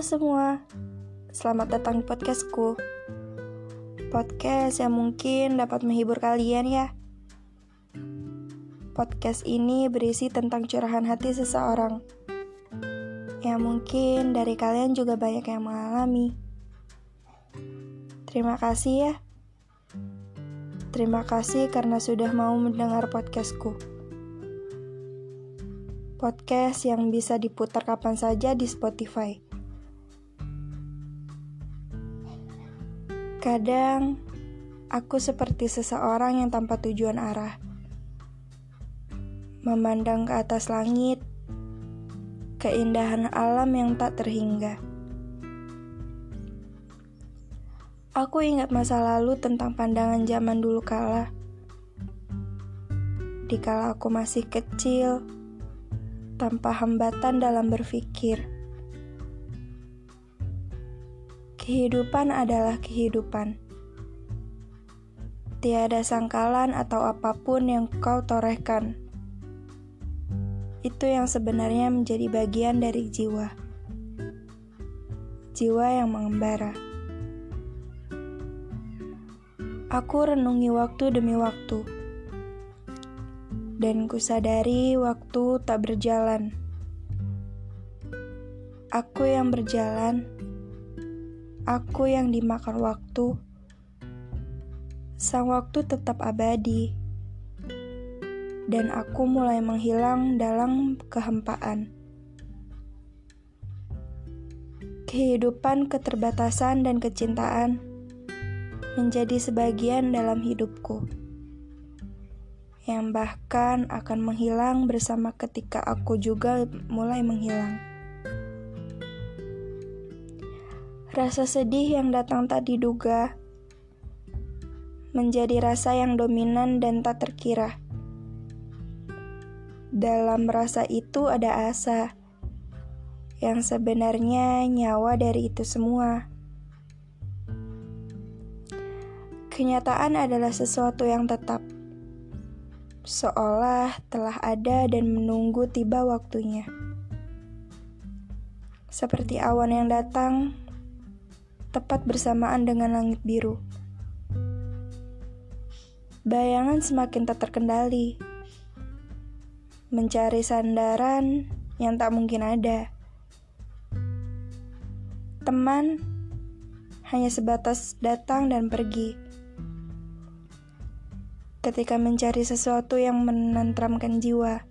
Semua, selamat datang di podcastku. Podcast yang mungkin dapat menghibur kalian ya. Podcast ini berisi tentang curahan hati seseorang. Ya mungkin dari kalian juga banyak yang mengalami. Terima kasih ya. Terima kasih karena sudah mau mendengar podcastku podcast yang bisa diputar kapan saja di Spotify. Kadang aku seperti seseorang yang tanpa tujuan arah, memandang ke atas langit, keindahan alam yang tak terhingga. Aku ingat masa lalu tentang pandangan zaman dulu kala. Dikala aku masih kecil, tanpa hambatan dalam berpikir. Kehidupan adalah kehidupan. Tiada sangkalan atau apa pun yang kau torehkan. Itu yang sebenarnya menjadi bagian dari jiwa. Jiwa yang mengembara. Aku renungi waktu demi waktu dan kusadari waktu tak berjalan. Aku yang berjalan, aku yang dimakan waktu. Sang waktu tetap abadi, dan aku mulai menghilang dalam kehempaan. Kehidupan, keterbatasan, dan kecintaan menjadi sebagian dalam hidupku yang bahkan akan menghilang bersama ketika aku juga mulai menghilang. Rasa sedih yang datang tak diduga menjadi rasa yang dominan dan tak terkira. Dalam rasa itu ada asa yang sebenarnya nyawa dari itu semua. Kenyataan adalah sesuatu yang tetap seolah telah ada dan menunggu tiba waktunya. Seperti awan yang datang tepat bersamaan dengan langit biru. Bayangan semakin tak terkendali, mencari sandaran yang tak mungkin ada. Teman hanya sebatas datang dan pergi ketika mencari sesuatu yang menentramkan jiwa,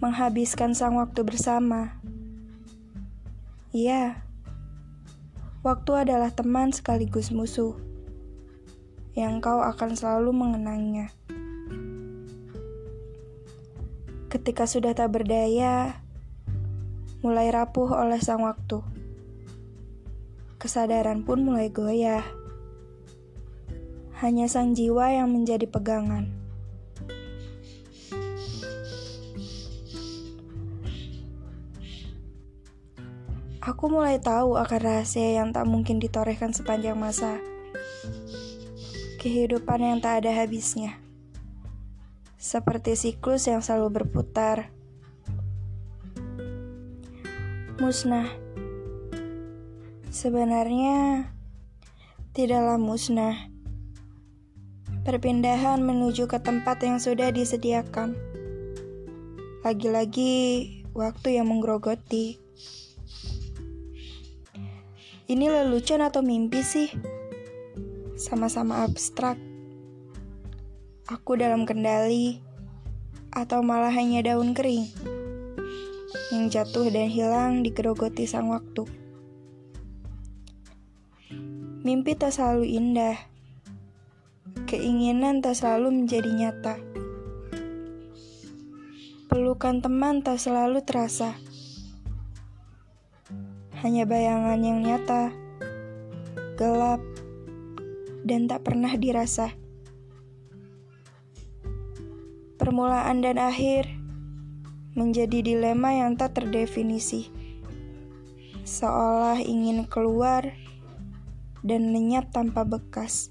menghabiskan sang waktu bersama. Iya, waktu adalah teman sekaligus musuh yang kau akan selalu mengenangnya. Ketika sudah tak berdaya, mulai rapuh oleh sang waktu. Kesadaran pun mulai goyah hanya sang jiwa yang menjadi pegangan. Aku mulai tahu akan rahasia yang tak mungkin ditorehkan sepanjang masa. Kehidupan yang tak ada habisnya. Seperti siklus yang selalu berputar. Musnah. Sebenarnya tidaklah musnah Perpindahan menuju ke tempat yang sudah disediakan. Lagi-lagi waktu yang menggerogoti. Ini lelucon atau mimpi sih? Sama-sama abstrak. Aku dalam kendali atau malah hanya daun kering yang jatuh dan hilang digerogoti sang waktu. Mimpi tak selalu indah Keinginan tak selalu menjadi nyata. Pelukan teman tak selalu terasa. Hanya bayangan yang nyata, gelap, dan tak pernah dirasa. Permulaan dan akhir menjadi dilema yang tak terdefinisi, seolah ingin keluar dan lenyap tanpa bekas.